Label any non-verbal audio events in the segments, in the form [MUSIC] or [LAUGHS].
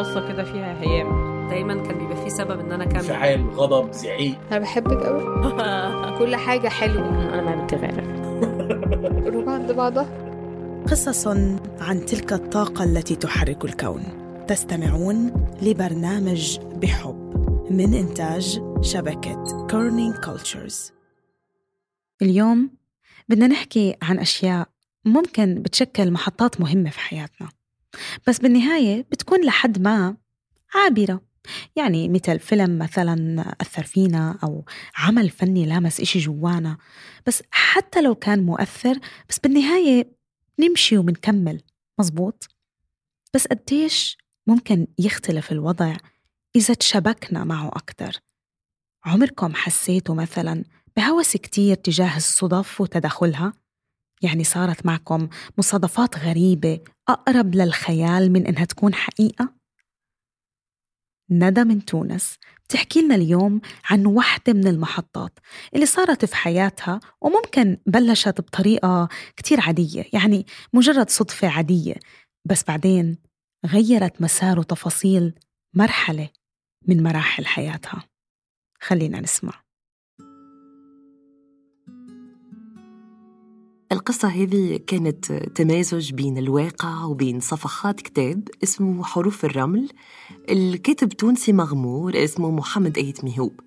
قصه كده فيها هيام. دايما كان بيبقى في سبب إن أنا أكمل. انفعال غضب زعيق. أنا بحبك قوي [LAUGHS] كل حاجة حلوة. أنا ما بتغير [LAUGHS] روح عند بعضها. قصص عن تلك الطاقة التي تحرك الكون. تستمعون لبرنامج بحب من إنتاج شبكة Kerning Cultures اليوم بدنا نحكي عن أشياء ممكن بتشكل محطات مهمة في حياتنا. بس بالنهاية بتكون لحد ما عابرة. يعني مثل فيلم مثلا أثر فينا أو عمل فني لامس إشي جوانا. بس حتى لو كان مؤثر بس بالنهاية نمشي ومنكمل مزبوط؟ بس قديش ممكن يختلف الوضع إذا تشبكنا معه أكتر؟ عمركم حسيتوا مثلا بهوس كتير تجاه الصدف وتدخلها؟ يعني صارت معكم مصادفات غريبة أقرب للخيال من إنها تكون حقيقة؟ ندى من تونس بتحكي لنا اليوم عن واحدة من المحطات اللي صارت في حياتها وممكن بلشت بطريقة كتير عادية يعني مجرد صدفة عادية بس بعدين غيرت مسار وتفاصيل مرحلة من مراحل حياتها خلينا نسمع القصة هذه كانت تمازج بين الواقع وبين صفحات كتاب اسمه حروف الرمل. الكاتب تونسي مغمور اسمه محمد أيت ميهوب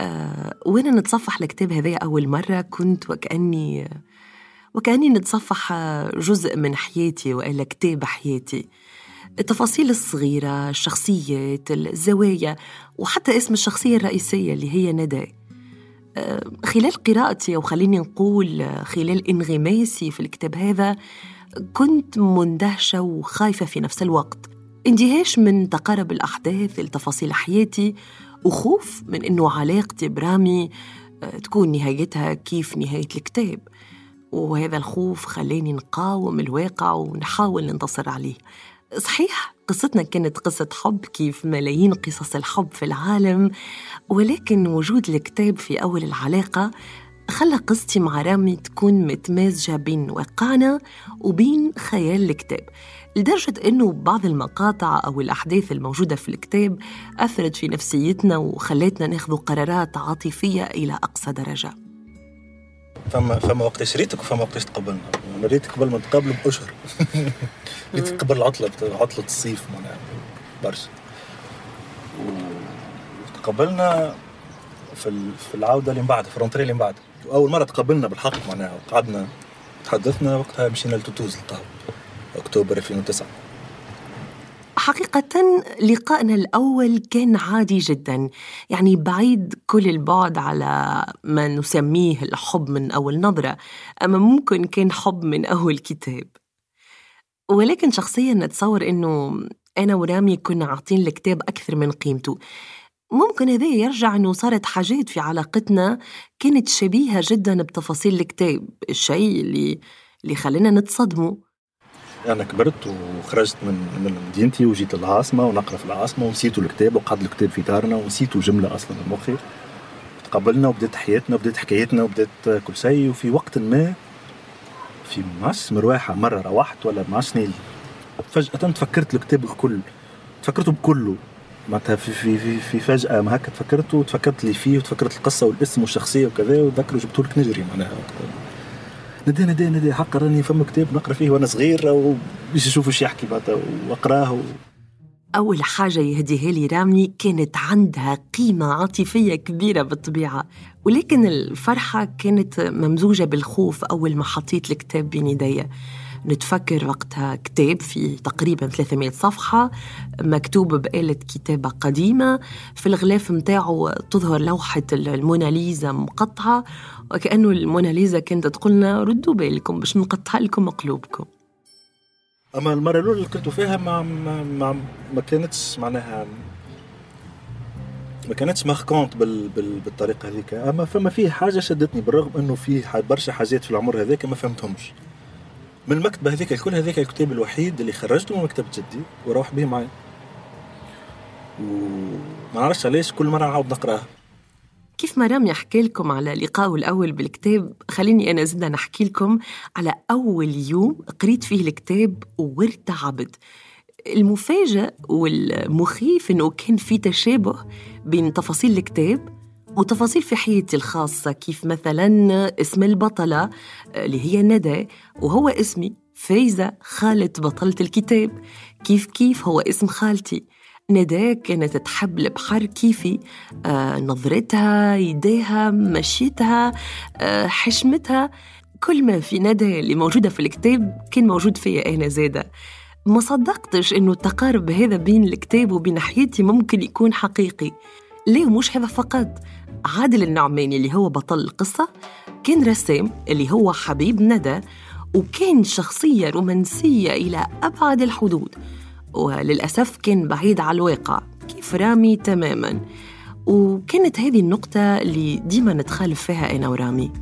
أه وأنا نتصفح الكتاب هذا أول مرة كنت وكأني وكأني نتصفح جزء من حياتي وإلا كتاب حياتي. التفاصيل الصغيرة الشخصيات الزوايا وحتى اسم الشخصية الرئيسية اللي هي ندى. خلال قراءتي أو خليني نقول خلال انغماسي في الكتاب هذا كنت مندهشة وخايفة في نفس الوقت. اندهاش من تقارب الأحداث لتفاصيل حياتي وخوف من أنه علاقتي برامي تكون نهايتها كيف نهاية الكتاب. وهذا الخوف خلاني نقاوم الواقع ونحاول ننتصر عليه. صحيح قصتنا كانت قصة حب كيف ملايين قصص الحب في العالم ولكن وجود الكتاب في أول العلاقة خلى قصتي مع رامي تكون متمازجة بين واقعنا وبين خيال الكتاب لدرجة أنه بعض المقاطع أو الأحداث الموجودة في الكتاب أثرت في نفسيتنا وخلتنا ناخذ قرارات عاطفية إلى أقصى درجة. فما فما وقت شريتك وفما وقت تقبلنا. أنا ريتك قبل ما تقابلوا بأشهر. [LAUGHS] ريتك قبل العطله عطلة الصيف معناها برشا. وتقبلنا في في العودة اللي من بعد في الرونتري اللي من بعد. واول مرة تقابلنا بالحق معناها وقعدنا تحدثنا وقتها مشينا لتوتوز القهوه أكتوبر 2009 حقيقة لقائنا الأول كان عادي جدا. يعني بعيد كل البعد على ما نسميه الحب من أول نظرة أما ممكن كان حب من أول كتاب. ولكن شخصيا نتصور أنه أنا ورامي كنا عاطين الكتاب أكثر من قيمته. ممكن هذا يرجع أنه صارت حاجات في علاقتنا كانت شبيهة جدا بتفاصيل الكتاب الشيء اللي اللي خلينا نتصدموا أنا كبرت وخرجت من من مدينتي وجيت للعاصمة ونقرأ في العاصمة ونسيتوا الكتاب وقعد الكتاب في دارنا ونسيتوا جملة أصلا مخي تقابلنا وبدات حياتنا وبدات حكايتنا وبدات كل شيء وفي وقت ما في ما مروحة مرة روحت ولا عرفش فجأة تفكرت الكتاب الكل تفكرته بكله. معناتها في في في, في فجأة ما هكا تفكرته وتفكرت اللي فيه وتفكرت القصة والاسم والشخصية وكذا وذكر جبته لك نجري معناها. ندي ندي ندي حق راني فما كتاب نقرا فيه وأنا صغير وباش نشوف إيش يحكي واقراه. أول حاجة يهديها لي رامي كانت عندها قيمة عاطفية كبيرة بالطبيعة ولكن الفرحة كانت ممزوجة بالخوف أول ما حطيت الكتاب بين يدي نتفكر وقتها كتاب في تقريبا 300 صفحة مكتوب بآلة كتابة قديمة. في الغلاف متاعه تظهر لوحة الموناليزا مقطعة وكأنه الموناليزا كانت تقولنا ردوا بالكم باش نقطع لكم قلوبكم. أما المرة الأولى اللي كنت فيها ما ما ما, كانتش معناها ما كانتش ماركونت بال بال بالطريقة هذيك أما فما فيه حاجة شدتني بالرغم إنه فيه برشا حاجات في العمر هذاك ما فهمتهمش. من المكتبة هذيك الكل هذاك الكتاب الوحيد اللي خرجته من مكتبة جدي وروح به معي وما نعرفش علاش كل مرة نعاود نقراه كيف ما رامي حكي لكم على لقائه الأول بالكتاب. خليني أنا زدنا نحكي لكم على أول يوم قريت فيه الكتاب وارتعبت المفاجئ والمخيف إنه كان في تشابه بين تفاصيل الكتاب وتفاصيل في حياتي الخاصة كيف مثلا اسم البطلة اللي هي ندى وهو اسمي فايزة خالة بطلة الكتاب. كيف كيف هو اسم خالتي؟ ندى كانت تحب البحر كيفي آه نظرتها يديها مشيتها آه حشمتها. كل ما في ندى اللي موجودة في الكتاب كان موجود فيا أنا زادة. ما صدقتش إنه التقارب هذا بين الكتاب وبين حياتي ممكن يكون حقيقي. ليه مش هذا فقط عادل النعماني اللي هو بطل القصة كان رسام اللي هو حبيب ندى وكان شخصية رومانسية إلى أبعد الحدود. وللأسف كان بعيد على الواقع كيف رامي تماماً. وكانت هذه النقطة اللي ديما نتخالف فيها أنا ورامي.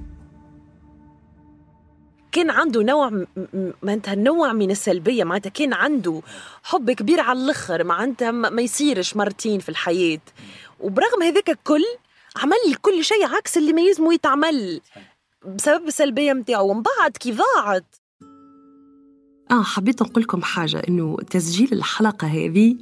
كان عنده نوع معناتها نوع من السلبية معناتها كان عنده حب كبير على الآخر معناتها ما يصيرش مرتين في الحياة. وبرغم هذاك الكل عمل كل شيء عكس اللي ما يلزمه يتعمل بسبب السلبية متاعه ومن بعد كي ضاعت آه حبيت نقول لكم حاجة إنه تسجيل الحلقة هذه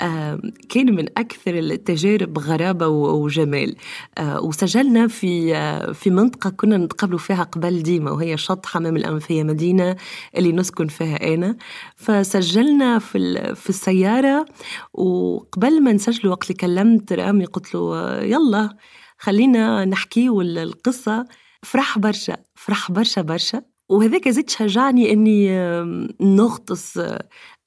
آه كان من أكثر التجارب غرابة وجمال. آه وسجلنا في آه في منطقة كنا نتقابلوا فيها قبل ديما وهي شط حمام الأنفية مدينة اللي نسكن فيها أنا. فسجلنا في في السيارة وقبل ما نسجل وقت اللي كلمت رامي قلت له يلا خلينا نحكي القصة. فرح برشا فرح برشا برشا. وهذاك زيد شجعني إني نغطس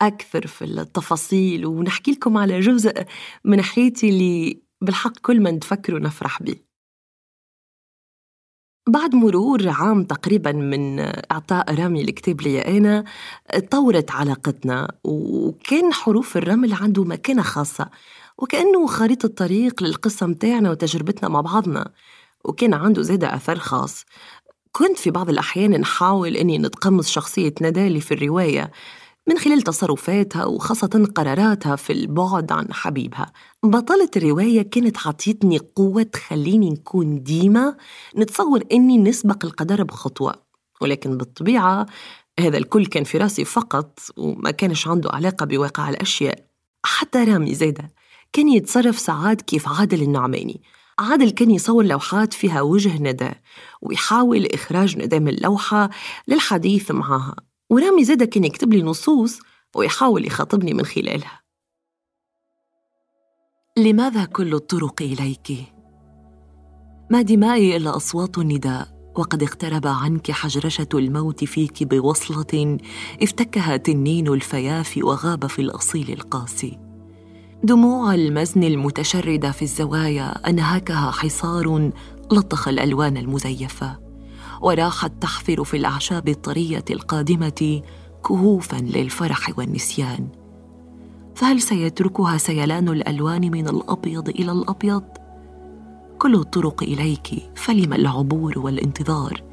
أكثر في التفاصيل. ونحكي لكم على جزء من حياتي اللي بالحق كل ما نتفكر ونفرح به. بعد مرور عام تقريبا من إعطاء رامي الكتاب لي أنا طورت علاقتنا. وكان حروف الرمل عنده مكانة خاصة. وكأنه خريطة طريق للقصة متاعنا وتجربتنا مع بعضنا. وكان عنده زاد أثر خاص. كنت في بعض الأحيان نحاول أني نتقمص شخصية ندالي في الرواية من خلال تصرفاتها وخاصة قراراتها في البعد عن حبيبها. بطلة الرواية كانت عطيتني قوة تخليني نكون ديما نتصور أني نسبق القدر بخطوة ولكن بالطبيعة هذا الكل كان في راسي فقط وما كانش عنده علاقة بواقع الأشياء. حتى رامي زيدة كان يتصرف ساعات كيف عادل النعماني. عادل كان يصور لوحات فيها وجه ندى ويحاول إخراج ندى من اللوحة للحديث معها ورامي زادة كان يكتب لي نصوص ويحاول يخاطبني من خلالها. لماذا كل الطرق إليك؟ ما دمائي إلا أصوات النداء وقد اقترب عنك حجرشة الموت فيك بوصلة افتكها تنين الفياف وغاب في الأصيل القاسي. دموع المزن المتشردة في الزوايا أنهكها حصار لطخ الألوان المزيفة. وراحت تحفر في الأعشاب الطرية القادمة كهوفا للفرح والنسيان. فهل سيتركها سيلان الألوان من الأبيض إلى الأبيض؟ كل الطرق إليك فلم العبور والانتظار؟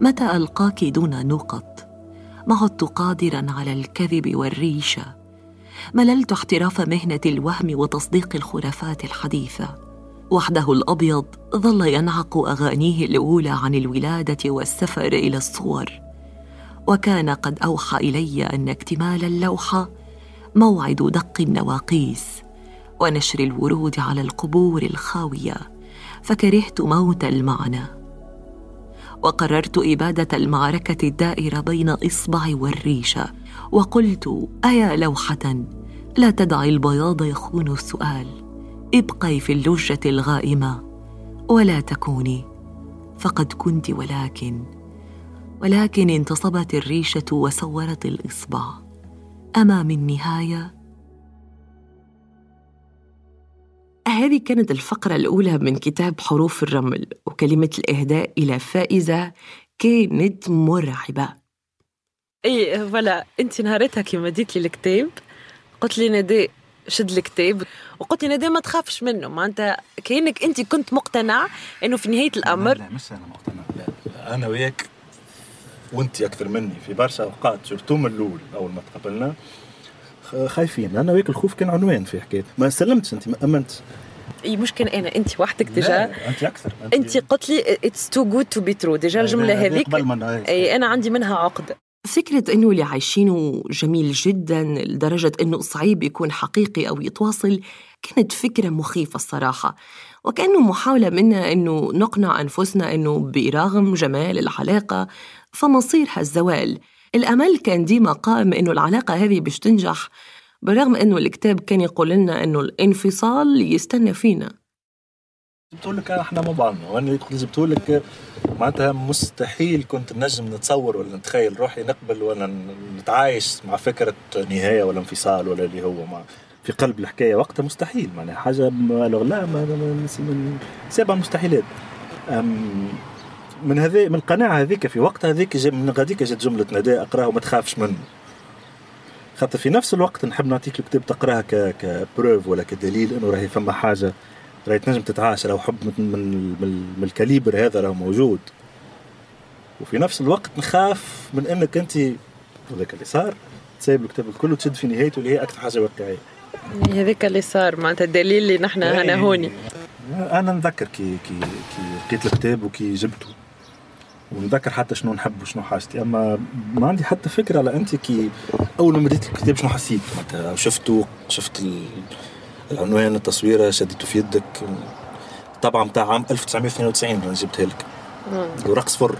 متى ألقاك دون نقط؟ ما عدت قادرا على الكذب والريشة؟ مللت احتراف مهنة الوهم وتصديق الخرافات الحديثة. وحده الأبيض ظل ينعق أغانيه الأولى عن الولادة والسفر إلى الصور. وكان قد أوحى إلي أن اكتمال اللوحة موعد دق النواقيس ونشر الورود على القبور الخاوية فكرهت موت المعنى. وقررت إبادة المعركة الدائرة بين إصبع والريشة وقلت أيا لوحة؟ لا تدعي البياض يخون السؤال. ابقي في اللجة الغائمة. ولا تكوني. فقد كنت ولكن. ولكن انتصبت الريشة وسورت الإصبع. أما من نهاية؟ هذه كانت الفقرة الأولى من كتاب حروف الرمل وكلمة الإهداء إلى فائزة كانت مرعبة. إي voilà انت نهارتها كي مديت لي الكتاب. قلت لي نداء شد الكتاب. وقلت لي نداء ما تخافش منه. معناتها كأنك انت كنت مقتنع إنه في نهاية الأمر لا مش أنا مقتنع. لا, لا أنا وياك وانت أكثر مني. في برشا أوقات surtout من الأول أول ما تقابلنا خايفين. أنا وياك الخوف كان عنوان في حكايه ما سلمتش انت ما امنت إي مش كان أنا انت وحدك déjà. انت أكثر انت قلت لي it's too good to be true déjà الجملة هذيك إي أنا عندي منها عقده فكرة إنه اللي عايشينه جميل جدا لدرجة إنه صعيب يكون حقيقي أو يتواصل كانت فكرة مخيفة الصراحة. وكأنه محاولة منا إنه نقنع أنفسنا إنه برغم جمال العلاقة فمصيرها الزوال. الأمل كان ديما قائم إنه العلاقة هذه باش تنجح برغم إنه الكتاب كان يقول لنا إنه الانفصال يستنى فينا. بتقول لك إحنا مع بعضنا وأنا بتقول لك معناتها مستحيل كنت نجم نتصور ولا نتخيل روحي نقبل ولا نتعايش مع فكرة نهاية ولا انفصال ولا اللي هو مع في قلب الحكاية. وقتها مستحيل معناها حاجة لا من سبع مستحيلات. من هذه من القناعة هذيك في وقتها هذيك من غاديك جات جملة نداء أقراها وما تخافش منه خاطر في نفس الوقت نحب نعطيك الكتاب تقراها ك preuve ولا كدليل إنه راهي فما حاجة راهي تنجم تتعاش راهو حب من, من, من, ال calibre هذا راهو موجود. وفي نفس الوقت نخاف من انك انت هذاك اللي صار تسيب الكتاب الكل وتشد في نهايته اللي هي أكثر حاجة واقعية. هذاك اللي صار معناتها الدليل اللي نحن هنا إيه. هوني. أنا نذكر كي كي كي لقيت الكتاب وكي جبته. ونذكر حتى شنو نحب وشنو حاجتي. أما ما عندي حتى فكرة على أنت كي أول ما بديت الكتاب شنو حسيت؟ معناتها شفته شفت العنوان التصويره شديته في يدك. طبعا بتاع عام 1992 أنا جبتها لك. ورقص فر.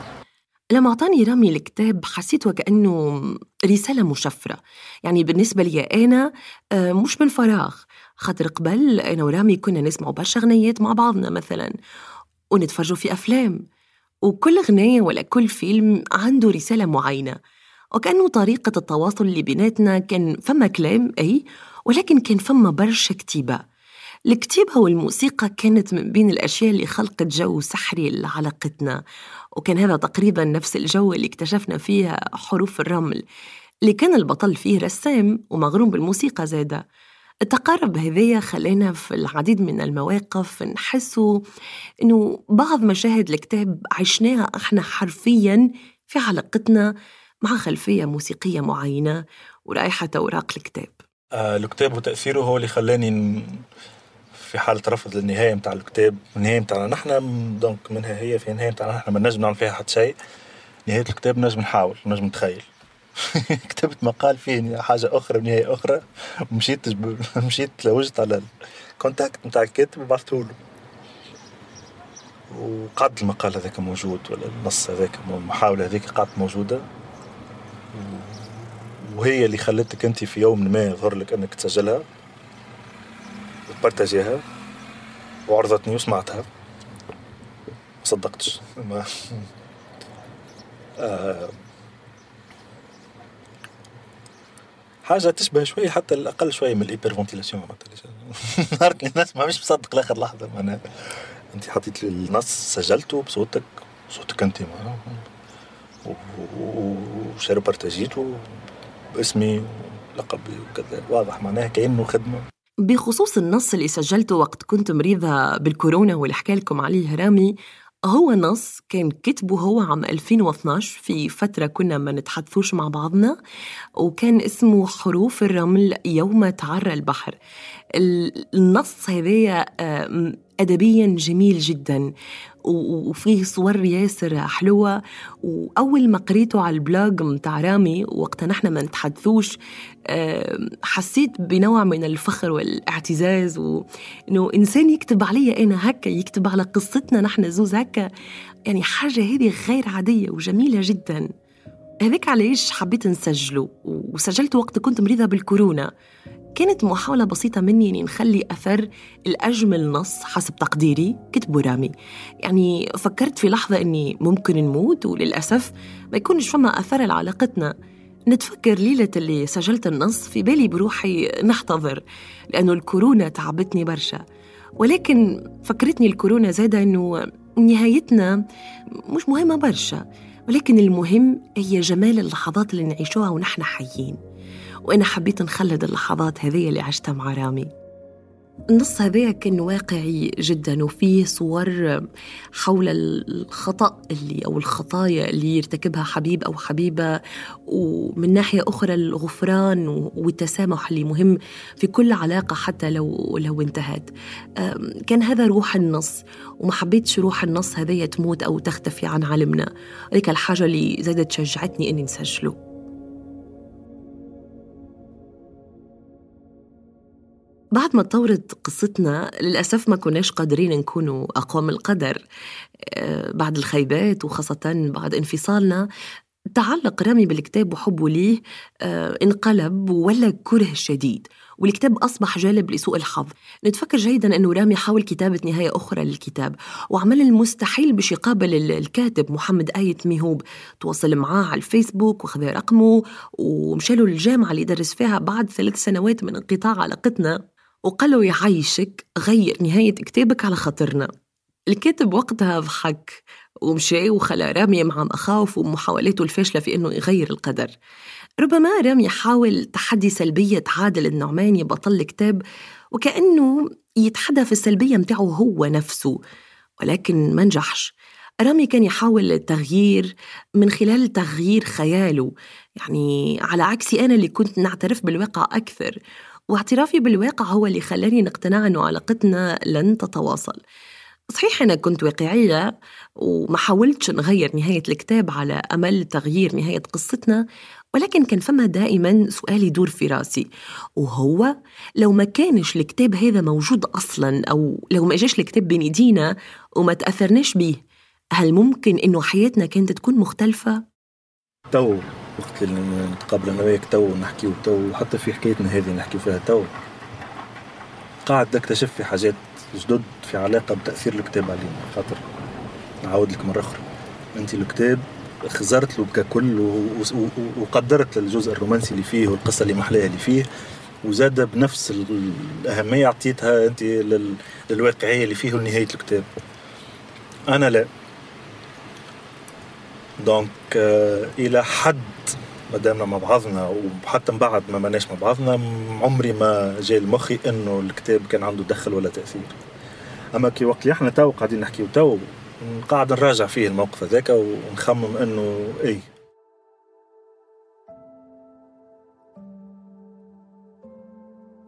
لما أعطاني رامي الكتاب حسيت وكأنه رسالة مشفرة. يعني بالنسبة لي أنا آه، مش من فراغ. خاطر قبل أنا ورامي كنا نسمع برشا غنيات مع بعضنا مثلا ونتفرجوا في أفلام. وكل غناية ولا كل فيلم عنده رسالة معينة. وكأنه طريقة التواصل اللي بيناتنا كان فما كلام أي؟ ولكن كان فما برشا كتيبة. الكتيبة والموسيقى كانت من بين الأشياء اللي خلقت جو سحري لعلاقتنا. وكان هذا تقريبا نفس الجو اللي اكتشفنا فيه حروف الرمل. اللي كان البطل فيه رسام ومغروم بالموسيقى زادة. التقارب هذايا خلانا في العديد من المواقف نحسوا إنه بعض مشاهد الكتاب عشناها إحنا حرفيا في علاقتنا مع خلفية موسيقية معينة ورائحة أوراق الكتاب. آه الكتاب وتأثيره هو اللي خلاني في حالة رفض للنهاية متاع الكتاب النهاية متاعنا نحن دونك منها هي في النهاية متاعنا نحن ما نجم نعمل فيها حتى شيء. نهاية الكتاب نجم نحاول نجم نتخيل. [LAUGHS] كتبت مقال فيه حاجة أخرى بنهاية أخرى. مشيت جب... [LAUGHS] مشيت لوجت على الكونتاكت متاع الكاتب وبعثته له. وقعد المقال هذاك موجود ولا النص هذاك المحاولة هذيك قعدت موجودة. وهي اللي خلتك أنت في يوم ما يظهر لك أنك تسجلها وتبارتاجيها وعرضتني وسمعتها ما صدقتش. ما. آه. حاجة تشبه شوية حتى الأقل شوية من ال hyperventilation نهار الناس ما مش مصدق لآخر لحظة معناها. أنت حطيت لي النص سجلته بصوتك صوتك أنت وشارو بارتاجيته باسمي لقبي وكذا. واضح معناها كأنه خدمة. بخصوص النص اللي سجلته وقت كنت مريضة بالكورونا واللي حكى لكم عليه رامي هو نص كان كتبه هو عام 2012 في فترة كنا ما نتحدثوش مع بعضنا وكان اسمه حروف الرمل يوم تعرى البحر. النص هذايا أدبيا جميل جدا. وفيه صور ياسر حلوة وأول ما قريته على البلوج متاع رامي وقتها نحن ما نتحدثوش حسيت بنوع من الفخر والاعتزاز وإنه إنسان يكتب علي أنا هكا يكتب على قصتنا نحن زوز هكا. يعني حاجة هذه غير عادية وجميلة جدا. هذاك علاش حبيت نسجله وسجلته وقت كنت مريضة بالكورونا. كانت محاولة بسيطة مني إني نخلي أثر الأجمل نص حسب تقديري كتبه رامي يعني فكرت في لحظة إني ممكن نموت وللأسف ما يكونش فما أثر لعلاقتنا. نتفكر ليلة اللي سجلت النص في بالي بروحي نحتضر لأنه الكورونا تعبتني برشا. ولكن فكرتني الكورونا زادة إنه نهايتنا مش مهمة برشا ولكن المهم هي جمال اللحظات اللي نعيشوها ونحن حيين. وأنا حبيت نخلد اللحظات هذه اللي عشتها مع رامي. النص هذا كان واقعي جدا وفيه صور حول الخطأ اللي أو الخطايا اللي يرتكبها حبيب أو حبيبة ومن ناحية أخرى الغفران والتسامح اللي مهم في كل علاقة حتى لو لو انتهت. كان هذا روح النص وما حبيتش روح النص هذا تموت أو تختفي عن علمنا هيك الحاجة اللي زادت شجعتني إني نسجله. بعد ما تطورت قصتنا للأسف ما كناش قادرين نكونوا أقوى من القدر آه، بعد الخيبات وخاصة بعد انفصالنا. تعلق رامي بالكتاب وحبه ليه آه، انقلب ولا كره شديد. والكتاب أصبح جالب لسوء الحظ. نتفكر جيدا أنه رامي حاول كتابة نهاية أخرى للكتاب. وعمل المستحيل باش يقابل الكاتب محمد آية ميهوب. تواصل معاه على الفيسبوك وخذ رقمه ومشالوا للجامعة اللي يدرس فيها بعد ثلاث سنوات من انقطاع علاقتنا. وقال له يعيشك غير نهاية كتابك على خاطرنا. الكاتب وقتها ضحك ومشي وخلى رامي مع مخاوف ومحاولاته الفاشلة في أنه يغير القدر. ربما رامي حاول تحدي سلبية عادل النعماني بطل الكتاب وكأنه يتحدى في السلبية متاعه هو نفسه ولكن ما نجحش. رامي كان يحاول التغيير من خلال تغيير خياله يعني على عكسي أنا اللي كنت نعترف بالواقع أكثر. واعترافي بالواقع هو اللي خلاني نقتنع أنه علاقتنا لن تتواصل صحيح أنا كنت واقعية وما حاولتش نغير نهاية الكتاب على أمل تغيير نهاية قصتنا ولكن كان فما دائما سؤال يدور في رأسي وهو لو ما كانش الكتاب هذا موجود أصلا أو لو ما جاش الكتاب بين إيدينا وما تأثرناش به هل ممكن إنه حياتنا كانت تكون مختلفة؟ تو وقت اللي نتقابل أنا وياك تو ونحكيو تو حتى في حكايتنا هذه نحكيو فيها تو. قاعد أكتشف في حاجات جدد في علاقة بتأثير الكتاب علينا خاطر نعاود لك مرة أخرى. أنت الكتاب خزرت له ككل وقدرت الجزء الرومانسي اللي فيه والقصة اللي محلاها اللي فيه وزاد بنفس الأهمية أعطيتها أنت للواقعية اللي فيه ونهاية الكتاب. أنا لا. دونك آه، إلى حد ما دامنا مع بعضنا وحتى من بعد ما ماناش مع بعضنا عمري ما جاي لمخي إنه الكتاب كان عنده دخل ولا تأثير. أما كي وقت اللي إحنا تو قاعدين نحكيو تو قاعد نراجع فيه الموقف هذاك ونخمم إنه اي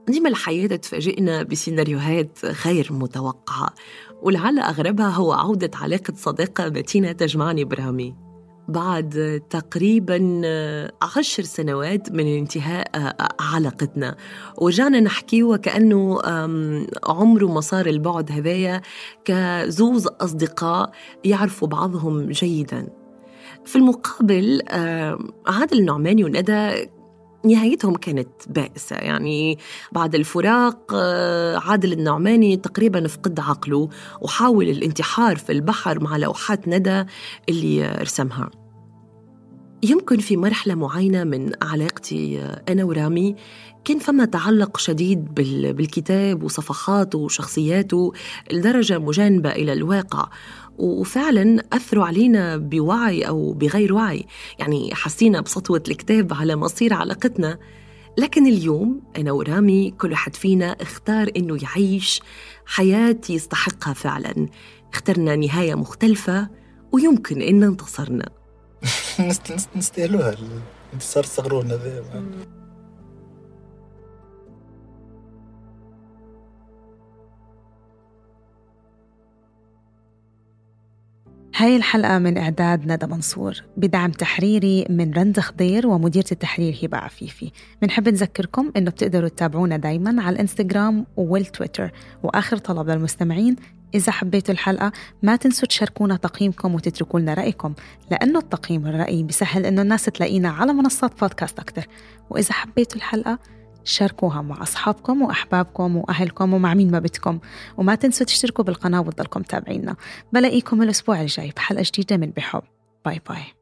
ديما الحياة تفاجئنا بسيناريوهات غير متوقعة ولعل أغربها هو عودة علاقة صداقة متينة تجمعني برامي بعد تقريبا عشر سنوات من انتهاء علاقتنا. ورجعنا نحكي وكأنه عمره ما صار البعد هذايا كزوز أصدقاء يعرفوا بعضهم جيدا. في المقابل عادل النعماني وندى نهايتهم كانت بائسة. يعني بعد الفراق عادل النعماني تقريبا فقد عقله وحاول الانتحار في البحر مع لوحات ندى اللي رسمها. يمكن في مرحلة معينة من علاقتي أنا ورامي كان فما تعلق شديد بالكتاب وصفحاته وشخصياته لدرجة مجانبة إلى الواقع. وفعلا أثروا علينا بوعي أو بغير وعي. يعني حسينا بسطوة الكتاب على مصير علاقتنا. لكن اليوم أنا ورامي كل واحد فينا اختار إنه يعيش حياة يستحقها فعلا. اخترنا نهاية مختلفة ويمكن إن انتصرنا [LAUGHS] نستاهلوها انتصار الصغرون هذا هاي الحلقة من إعداد ندى منصور بدعم تحريري من رند خضير ومديرة التحرير هبة عفيفي. بنحب نذكركم إنه بتقدروا تتابعونا دايما على الإنستغرام والتويتر. وآخر طلب للمستمعين إذا حبيتوا الحلقة ما تنسوا تشاركونا تقييمكم وتتركوا لنا رأيكم لأنه التقييم والرأي بيسهل إنه الناس تلاقينا على منصات بودكاست أكتر. وإذا حبيتوا الحلقة شاركوها مع أصحابكم وأحبابكم وأهلكم ومع مين ما بدكم. وما تنسوا تشتركوا بالقناة وتضلكم تابعينا. بلاقيكم الأسبوع الجاي بحلقة جديدة من بحب. باي باي.